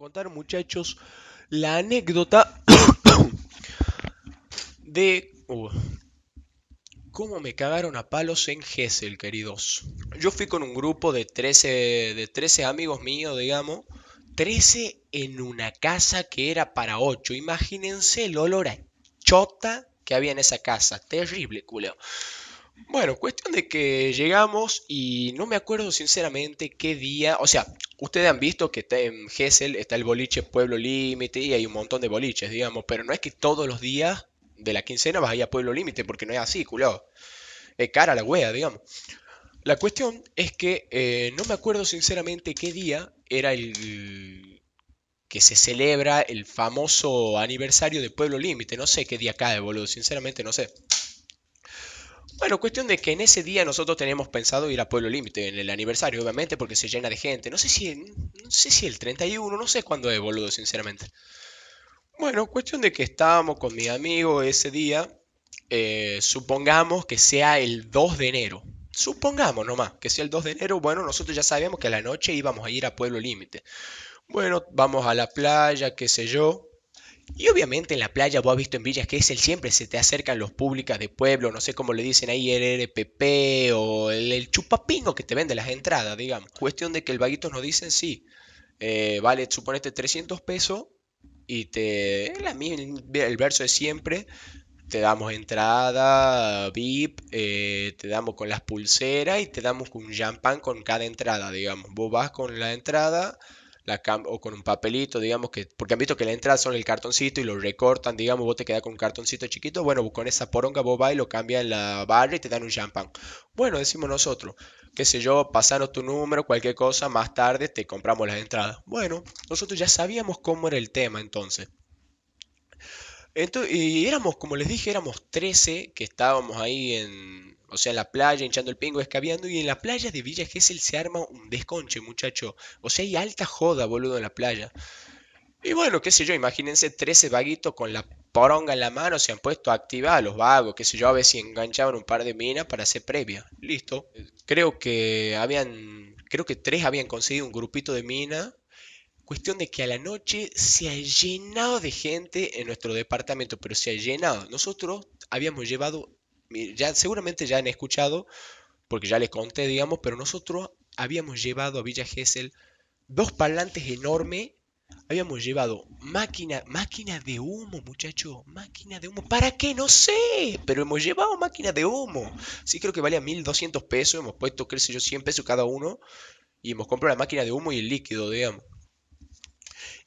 contar, muchachos, la anécdota de uh, cómo me cagaron a palos en Gessel, queridos. Yo fui con un grupo de 13, de 13 amigos míos, digamos. 13 en una casa que era para 8. Imagínense el olor a chota que había en esa casa. Terrible, culeo. Bueno, cuestión de que llegamos y no me acuerdo sinceramente qué día, o sea, ustedes han visto que en Gessel está el boliche Pueblo Límite y hay un montón de boliches, digamos, pero no es que todos los días de la quincena vas a a Pueblo Límite, porque no es así, culo. Es cara la wea, digamos. La cuestión es que eh, no me acuerdo sinceramente qué día era el que se celebra el famoso aniversario de Pueblo Límite. No sé qué día cae, boludo, sinceramente no sé. Bueno, cuestión de que en ese día nosotros teníamos pensado ir a Pueblo Límite en el aniversario, obviamente, porque se llena de gente. No sé si, no sé si el 31, no sé cuándo es, boludo, sinceramente. Bueno, cuestión de que estábamos con mi amigo ese día. Eh, supongamos que sea el 2 de enero. Supongamos nomás que sea el 2 de enero. Bueno, nosotros ya sabíamos que a la noche íbamos a ir a Pueblo Límite. Bueno, vamos a la playa, qué sé yo. Y obviamente en la playa, vos has visto en Villas que es el siempre se te acercan los públicas de pueblo, no sé cómo le dicen ahí, el RPP o el, chupapingo que te vende las entradas, digamos. Cuestión de que el vaguito nos dicen, sí, eh, vale, suponete 300 pesos y te... El verso de siempre, te damos entrada, VIP, eh, te damos con las pulseras y te damos un champán con cada entrada, digamos. Vos vas con la entrada o con un papelito, digamos que, porque han visto que la entrada son el cartoncito y lo recortan, digamos, vos te quedas con un cartoncito chiquito, bueno, con esa poronga vos vas y lo cambias en la barra y te dan un champán. Bueno, decimos nosotros, qué sé yo, pasanos tu número, cualquier cosa, más tarde te compramos las entradas. Bueno, nosotros ya sabíamos cómo era el tema entonces. Entonces, y éramos, como les dije, éramos 13 que estábamos ahí en, o sea, en la playa, hinchando el pingo, escabeando, y en la playa de Villa Gesell se arma un desconche, muchacho. O sea, hay alta joda, boludo, en la playa. Y bueno, qué sé yo, imagínense 13 vaguitos con la poronga en la mano, se han puesto a activar a los vagos, qué sé yo, a ver si enganchaban un par de minas para hacer previa. Listo. Creo que habían, creo que tres habían conseguido un grupito de minas. Cuestión de que a la noche se ha llenado de gente en nuestro departamento, pero se ha llenado. Nosotros habíamos llevado ya seguramente ya han escuchado, porque ya les conté, digamos, pero nosotros habíamos llevado a Villa Gesell dos parlantes enormes, habíamos llevado máquina, máquina de humo, muchacho, máquina de humo. ¿Para qué? No sé, pero hemos llevado máquina de humo. Sí, creo que valía 1200 pesos, hemos puesto, qué yo, 100 pesos cada uno, y hemos comprado la máquina de humo y el líquido, digamos.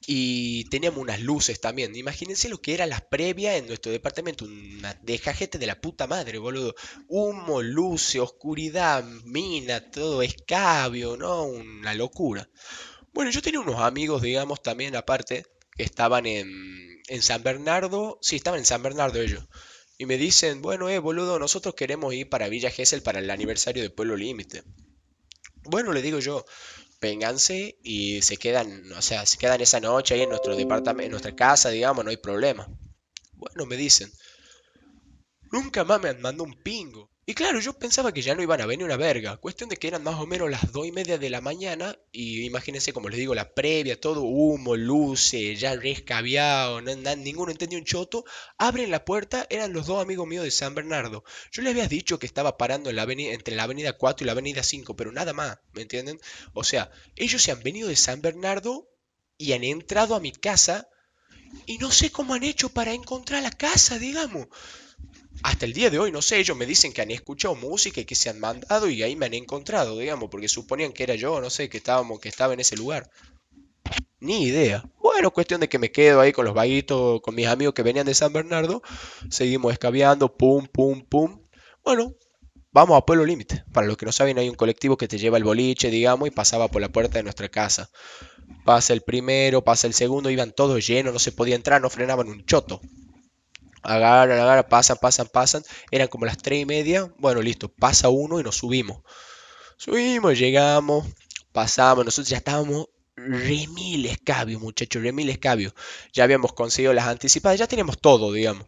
Y teníamos unas luces también. Imagínense lo que eran las previas en nuestro departamento. Una dejajete de la puta madre, boludo. Humo, luces, oscuridad, mina, todo escabio, ¿no? Una locura. Bueno, yo tenía unos amigos, digamos, también aparte, que estaban en, en San Bernardo. Sí, estaban en San Bernardo ellos. Y me dicen, bueno, eh, boludo, nosotros queremos ir para Villa Gesell para el aniversario de Pueblo Límite. Bueno, le digo yo, vénganse y se quedan, o sea, se quedan esa noche ahí en nuestro departamento, en nuestra casa, digamos, no hay problema. Bueno, me dicen, nunca más me han mandado un pingo. Y claro, yo pensaba que ya no iban a venir una verga. Cuestión de que eran más o menos las dos y media de la mañana. Y imagínense, como les digo, la previa, todo humo, luces, ya rescaviado, no, ninguno entendió un choto. Abren la puerta, eran los dos amigos míos de San Bernardo. Yo les había dicho que estaba parando en la avenida, entre la avenida 4 y la avenida 5, pero nada más, ¿me entienden? O sea, ellos se han venido de San Bernardo y han entrado a mi casa. Y no sé cómo han hecho para encontrar la casa, digamos hasta el día de hoy, no sé, ellos me dicen que han escuchado música y que se han mandado y ahí me han encontrado, digamos, porque suponían que era yo, no sé, que estábamos, que estaba en ese lugar. Ni idea. Bueno, cuestión de que me quedo ahí con los vaguitos, con mis amigos que venían de San Bernardo. Seguimos escabeando, pum, pum, pum. Bueno, vamos a Pueblo Límite. Para los que no saben, hay un colectivo que te lleva el boliche, digamos, y pasaba por la puerta de nuestra casa. Pasa el primero, pasa el segundo, iban todos llenos, no se podía entrar, no frenaban un choto agarran, agarran, pasan, pasan, pasan. Eran como las tres y media. Bueno, listo, pasa uno y nos subimos. Subimos, llegamos, pasamos. Nosotros ya estábamos remil escabio, muchachos, remil escabio. Ya habíamos conseguido las anticipadas, ya teníamos todo, digamos.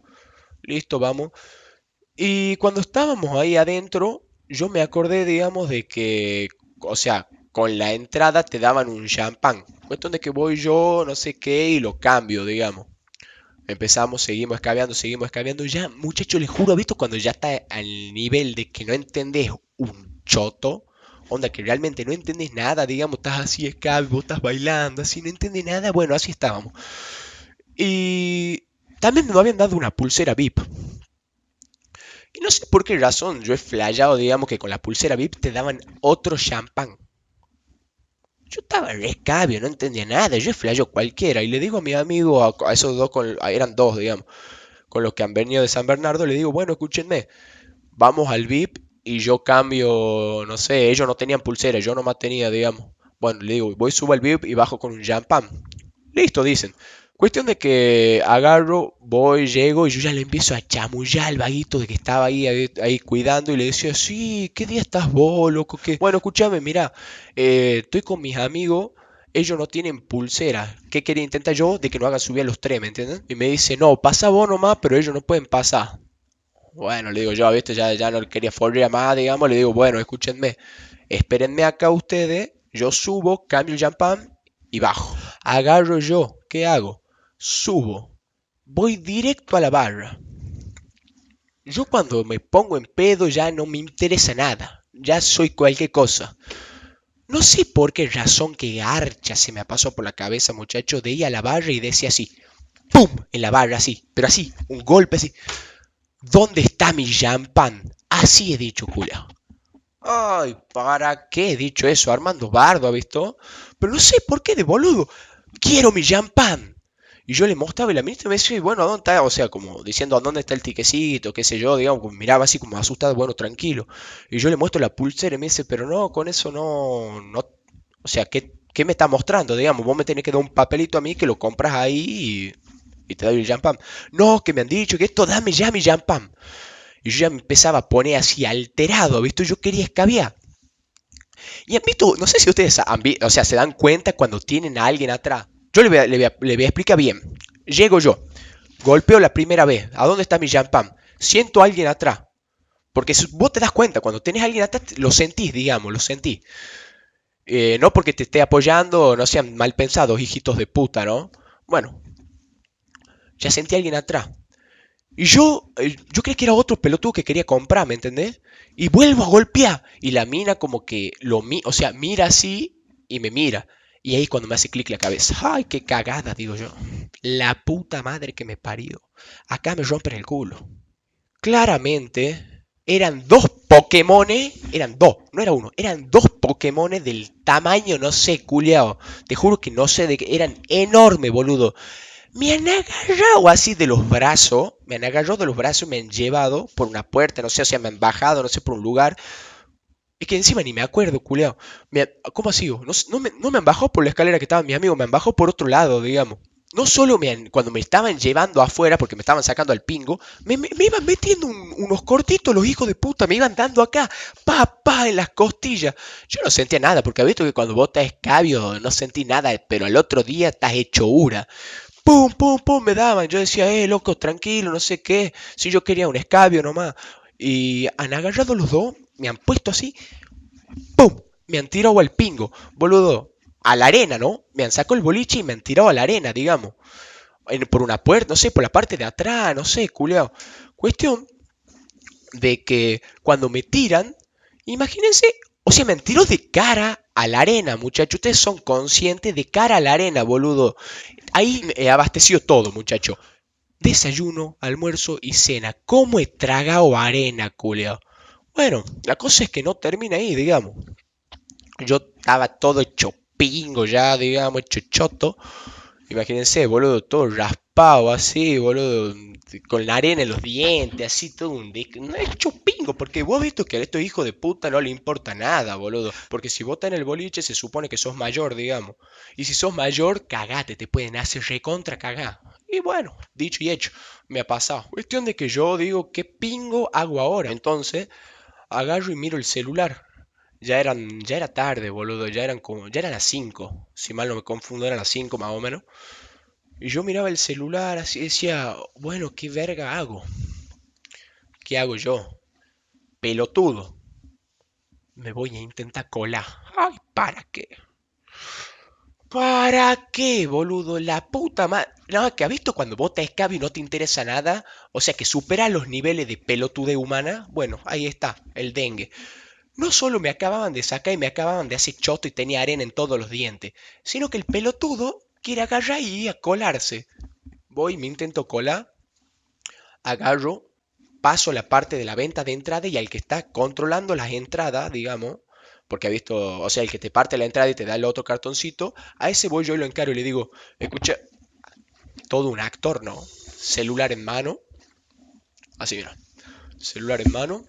Listo, vamos. Y cuando estábamos ahí adentro, yo me acordé, digamos, de que, o sea, con la entrada te daban un champán. Cuestión de que voy yo, no sé qué, y lo cambio, digamos. Empezamos, seguimos escabeando, seguimos escabeando. Ya, muchacho, les juro, ¿visto? Cuando ya está al nivel de que no entendés un choto, onda que realmente no entendés nada, digamos, estás así escabe, estás bailando, así, no entendés nada, bueno, así estábamos. Y también me habían dado una pulsera VIP. Y no sé por qué razón yo he flayado, digamos, que con la pulsera VIP te daban otro champán. Yo estaba en escabio, no entendía nada, yo flayo cualquiera. Y le digo a mi amigo, a, esos dos, eran dos, digamos, con los que han venido de San Bernardo, le digo, bueno, escúchenme, vamos al VIP y yo cambio, no sé, ellos no tenían pulsera, yo nomás tenía, digamos. Bueno, le digo, voy, subo al VIP y bajo con un champán. Listo, dicen. Cuestión de que agarro, voy, llego y yo ya le empiezo a chamullar al vaguito de que estaba ahí, ahí, cuidando y le decía, sí, ¿qué día estás vos, loco? ¿Qué? Bueno, escúchame, mira, eh, estoy con mis amigos, ellos no tienen pulsera. ¿Qué quería intentar yo? De que no hagan subir a los tres, ¿me entienden? Y me dice, no, pasa vos nomás, pero ellos no pueden pasar. Bueno, le digo yo, ¿viste? Ya, ya no quería follar más, digamos, le digo, bueno, escúchenme, espérenme acá ustedes, yo subo, cambio el champán y bajo. Agarro yo, ¿qué hago? Subo, voy directo a la barra. Yo cuando me pongo en pedo ya no me interesa nada, ya soy cualquier cosa. No sé por qué razón que archa se me pasó por la cabeza, muchacho, de ir a la barra y decía así, ¡pum! en la barra, así, pero así, un golpe así. ¿Dónde está mi champán? Así he dicho, Julia. Ay, ¿para qué he dicho eso? Armando Bardo, ¿ha visto? Pero no sé por qué de boludo. Quiero mi champán. Y yo le mostraba y la ministra me decía, bueno, ¿a dónde está? O sea, como diciendo, ¿a dónde está el tiquecito? qué sé yo, digamos, miraba así como asustado, bueno, tranquilo. Y yo le muestro la pulsera y me dice, pero no, con eso no, no, o sea, ¿qué, qué me está mostrando? Digamos, vos me tenés que dar un papelito a mí que lo compras ahí y, te doy el jampam. No, que me han dicho que esto dame ya mi jampam. Y yo ya me empezaba a poner así alterado, ¿viste? Yo quería escabiar. Y admito, no sé si ustedes o sea, se dan cuenta cuando tienen a alguien atrás yo le voy, a, le, explicar bien. Llego yo, golpeo la primera vez. ¿A dónde está mi champán? Siento a alguien atrás. Porque vos te das cuenta, cuando tenés a alguien atrás, lo sentís, digamos, lo sentís. Eh, no porque te esté apoyando, no sean mal pensados, hijitos de puta, ¿no? Bueno, ya sentí a alguien atrás. Y yo, eh, yo creí que era otro pelotudo que quería comprar, ¿me entendés? Y vuelvo a golpear. Y la mina como que lo mira, o sea, mira así y me mira. Y ahí cuando me hace clic la cabeza, ¡ay, qué cagada! Digo yo. La puta madre que me parió. Acá me rompen el culo. Claramente eran dos Pokémones, eran dos, no era uno, eran dos Pokémones del tamaño, no sé, culiao. Te juro que no sé de qué, eran enormes, boludo. Me han agarrado así de los brazos, me han agarrado de los brazos y me han llevado por una puerta, no sé, o sea, me han bajado, no sé, por un lugar es que encima ni me acuerdo, culeado. ¿Cómo ha sido? No, me, han bajado por la escalera que estaba mi amigo, me han bajado por otro lado, digamos. No solo me cuando me estaban llevando afuera, porque me estaban sacando al pingo, me, iban metiendo unos cortitos los hijos de puta, me iban dando acá, pa, pa, en las costillas. Yo no sentía nada, porque he visto que cuando vos escabio no sentí nada, pero al otro día estás hecho ura. Pum, pum, pum, me daban. Yo decía, eh, loco, tranquilo, no sé qué. Si yo quería un escabio nomás. Y han agarrado los dos, me han puesto así, ¡pum! Me han tirado al pingo, boludo, a la arena, ¿no? Me han sacado el boliche y me han tirado a la arena, digamos. por una puerta, no sé, por la parte de atrás, no sé, culeado. Cuestión de que cuando me tiran, imagínense, o sea, me han tirado de cara a la arena, muchachos. Ustedes son conscientes de cara a la arena, boludo. Ahí he abastecido todo, muchacho. Desayuno, almuerzo y cena. ¿Cómo he tragado arena, culeado? Bueno, la cosa es que no termina ahí, digamos. Yo estaba todo hecho pingo ya, digamos, hecho choto. Imagínense, boludo, todo raspado así, boludo, con la arena en los dientes, así todo un... No he hecho pingo, porque vos visto que a estos hijos de puta no le importa nada, boludo. Porque si vos en el boliche se supone que sos mayor, digamos. Y si sos mayor, cagate, te pueden hacer recontra cagar. Y bueno, dicho y hecho, me ha pasado. Cuestión de que yo digo, ¿qué pingo hago ahora? Entonces agarro y miro el celular. Ya eran, ya era tarde, boludo, ya eran como, ya eran las 5, si mal no me confundo, eran las 5 más o menos. Y yo miraba el celular así decía, bueno, ¿qué verga hago? ¿Qué hago yo? Pelotudo. Me voy a intentar colar. Ay, ¿para qué? ¿Para qué, boludo? La puta madre. No, que ha visto cuando vos te escabio y no te interesa nada. O sea, que supera los niveles de pelotude humana. Bueno, ahí está, el dengue. No solo me acababan de sacar y me acababan de hacer choto y tenía arena en todos los dientes, sino que el pelotudo quiere agarrar y a colarse. Voy, me intento colar, agarro, paso la parte de la venta de entrada y al que está controlando las entradas, digamos, porque ha visto, o sea, el que te parte la entrada y te da el otro cartoncito, a ese voy yo y lo encaro y le digo, escucha, todo un actor, ¿no? Celular en mano, así mira, celular en mano,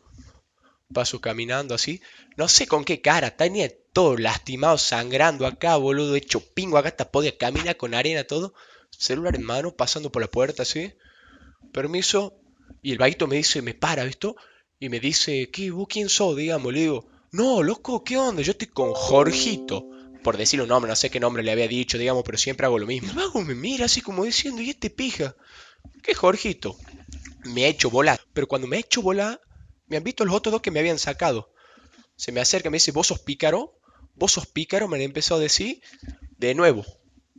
paso caminando así, no sé con qué cara, tenía todo lastimado, sangrando acá, boludo, hecho pingo acá, hasta podía caminar con arena, todo, celular en mano, pasando por la puerta así, permiso, y el vaguito me dice, me para, ¿visto? Y me dice, ¿qué, quién sos? Digamos, le digo, no, loco, ¿qué onda? Yo estoy con Jorgito. Por decirle un nombre, no sé qué nombre le había dicho, digamos, pero siempre hago lo mismo. El vago me mira así como diciendo, ¿y este pija? ¿Qué Jorgito? Me ha hecho volar. Pero cuando me ha hecho volar, me han visto los otros dos que me habían sacado. Se me acerca me dice, ¿vos sos pícaro? ¿Vos sos pícaro? Me empezó a decir. De nuevo.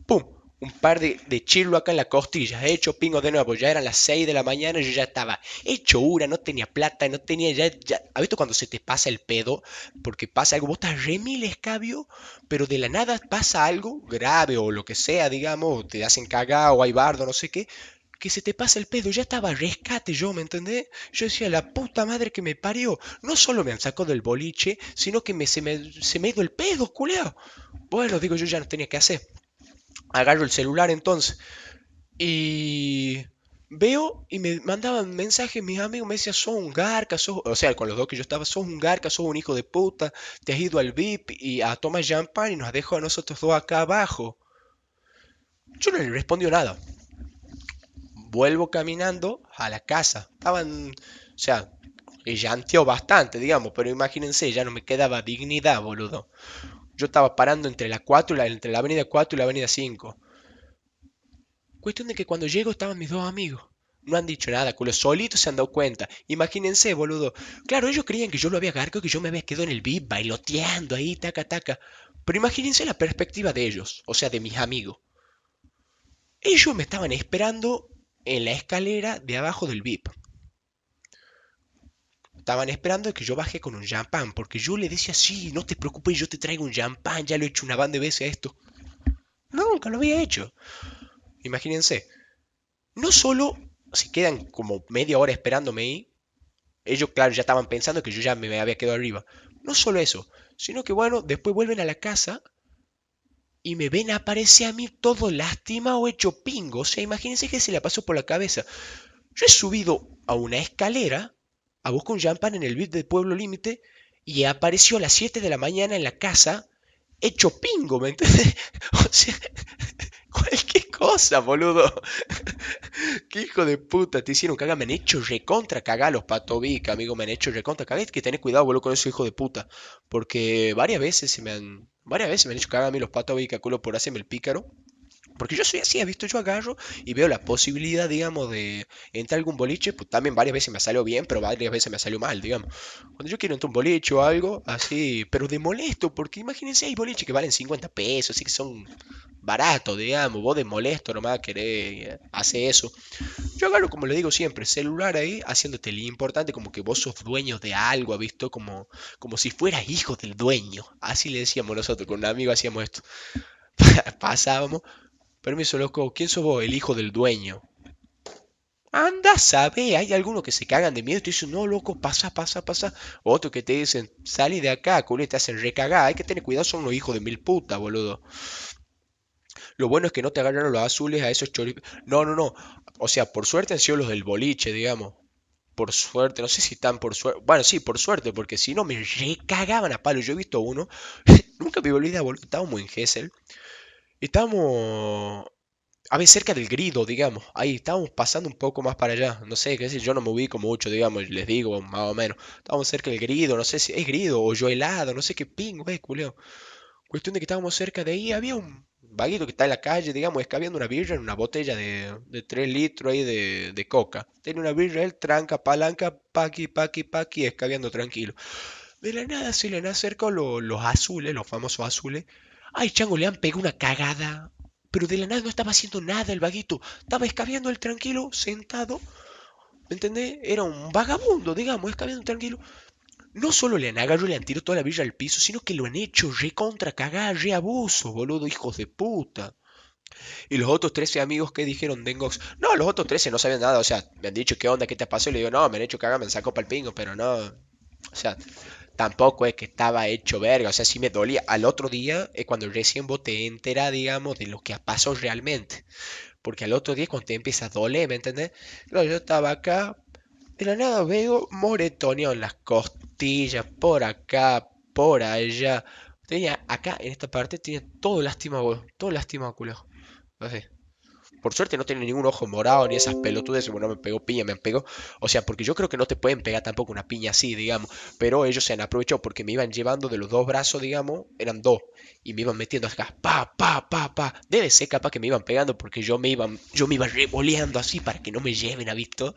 ¡Pum! Un par de, de acá en la costilla, hecho pingo de nuevo, ya eran las 6 de la mañana yo ya estaba hecho ura, no tenía plata, no tenía ya, ya, ¿has visto cuando se te pasa el pedo? Porque pasa algo, vos estás remil escabio, pero de la nada pasa algo grave o lo que sea, digamos, te hacen cagar o hay bardo, no sé qué, que se te pasa el pedo, ya estaba rescate yo, ¿me entendés? Yo decía, la puta madre que me parió, no solo me han sacado del boliche, sino que me, se, me, se me el pedo, culeo. Bueno, digo, yo ya no tenía que hacer agarro el celular entonces y veo y me mandaban mensajes mis amigos, me decían, sos un garca, sos, o sea, con los dos que yo estaba, sos un garca, sos un hijo de puta, te has ido al VIP y a tomar champán y nos dejado a nosotros dos acá abajo. Yo no le respondió nada. Vuelvo caminando a la casa. Estaban, o sea, llanteó bastante, digamos, pero imagínense, ya no me quedaba dignidad, boludo. Yo estaba parando entre la 4 la, entre la avenida 4 y la avenida 5. Cuestión de que cuando llego estaban mis dos amigos. No han dicho nada, culo, solitos se han dado cuenta. Imagínense, boludo. Claro, ellos creían que yo lo había agarrado, que yo me había quedado en el VIP bailoteando ahí, taca, taca. Pero imagínense la perspectiva de ellos, o sea, de mis amigos. Ellos me estaban esperando en la escalera de abajo del VIP estaban esperando que yo baje con un champán, porque yo le decía, sí, no te preocupes, yo te traigo un champán, ya lo he hecho una banda de veces a esto. Nunca lo había hecho. Imagínense, no solo se quedan como media hora esperándome ahí, ellos, claro, ya estaban pensando que yo ya me había quedado arriba. No solo eso, sino que bueno, después vuelven a la casa y me ven aparecer a mí todo lastimado, hecho pingo. O sea, imagínense que se le pasó por la cabeza. Yo he subido a una escalera a buscar un champán en el beat del Pueblo Límite y apareció a las 7 de la mañana en la casa hecho pingo, ¿me entiendes? O sea, cualquier cosa, boludo. Qué hijo de puta, te hicieron cagar, me han hecho recontra cagar los patovic, amigo, me han hecho recontra cagar. Hay que tener cuidado, boludo, con eso, hijo de puta. Porque varias veces se me han, varias veces me han hecho cagar a mí los patovic, culo por hacerme el pícaro. Porque yo soy así, ¿has visto? Yo agarro y veo la posibilidad, digamos, de entrar algún boliche, pues también varias veces me salió bien, pero varias veces me salió mal, digamos. Cuando yo quiero entrar un boliche o algo, así, pero de molesto, porque imagínense, hay boliches que valen 50 pesos, así que son baratos, digamos, vos de molesto nomás querés hacer eso. Yo agarro, como le digo siempre, celular ahí, haciéndote lo importante, como que vos sos dueño de algo, ¿has visto? Como, como si fueras hijo del dueño. Así le decíamos nosotros, con un amigo hacíamos esto. Pasábamos, Permiso, loco, ¿quién sos vos? El hijo del dueño. Anda, sabe, hay algunos que se cagan de miedo y te dicen, no, loco, pasa, pasa, pasa. Otros que te dicen, salí de acá, culo, te hacen recagar. Hay que tener cuidado, son los hijos de mil putas, boludo. Lo bueno es que no te agarraron los azules a esos choripes. No, no, no. O sea, por suerte han sido los del boliche, digamos. Por suerte, no sé si están por suerte. Bueno, sí, por suerte, porque si no me recagaban a palo. Yo he visto uno. Nunca me olvidé, boludo. Estábamos en Gessel. Estamos a ver, cerca del grido, digamos. Ahí estábamos pasando un poco más para allá. No sé, qué decir, yo no me ubico mucho, digamos, les digo, más o menos. Estábamos cerca del grido, no sé si es grido o yo helado, no sé qué pingo es, culeo. Cuestión de que estábamos cerca de ahí, había un vaguito que está en la calle, digamos, escabeando una birra en una botella de, de 3 litros ahí de, de coca. Tiene una birra, él tranca, palanca, paqui, paqui, paqui, escabeando tranquilo. De la nada se le han acercado lo- los azules, los famosos azules. Ay, chango, le han pegado una cagada. Pero de la nada no estaba haciendo nada el vaguito. Estaba escabeando el tranquilo, sentado. ¿Me entendés? Era un vagabundo, digamos, escabeando tranquilo. No solo le han agarrado y le han tirado toda la villa al piso, sino que lo han hecho recontra cagar, re abuso, boludo, hijos de puta. Y los otros 13 amigos que dijeron Dengox, no, los otros 13 no sabían nada, o sea, me han dicho qué onda, qué te pasó, y le digo, no, me han hecho cagar, me han sacado pa'l pingo, pero no, o sea, tampoco es que estaba hecho verga, o sea, sí me dolía. Al otro día es cuando recién vos te enteras, digamos, de lo que pasó realmente. Porque al otro día cuando te empieza a doler, ¿me entendés? No, yo estaba acá, de la nada veo moretoneado en las costillas, por acá, por allá. Tenía acá, en esta parte, tenía todo lastimado, todo lastimado, culo. Así. Por suerte no tiene ningún ojo morado ni esas pelotudes, bueno, me pegó piña, me pegó. O sea, porque yo creo que no te pueden pegar tampoco una piña así, digamos. Pero ellos se han aprovechado porque me iban llevando de los dos brazos, digamos, eran dos. Y me iban metiendo acá, pa, pa, pa, pa. Debe ser capaz que me iban pegando porque yo me iba, yo me iba revoleando así para que no me lleven, ¿ha visto?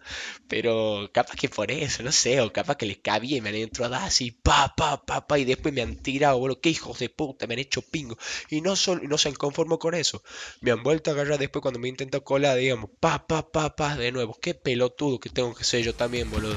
Pero capaz que por eso, no sé, o capaz que les cabía y me han entrado así, pa, pa, pa, pa, y después me han tirado, boludo, qué hijos de puta, me han hecho pingo. Y no, solo, no se han conformado con eso. Me han vuelto a agarrar después cuando me intento colar, digamos, pa, pa, pa, pa, de nuevo. Qué pelotudo que tengo que ser yo también, boludo.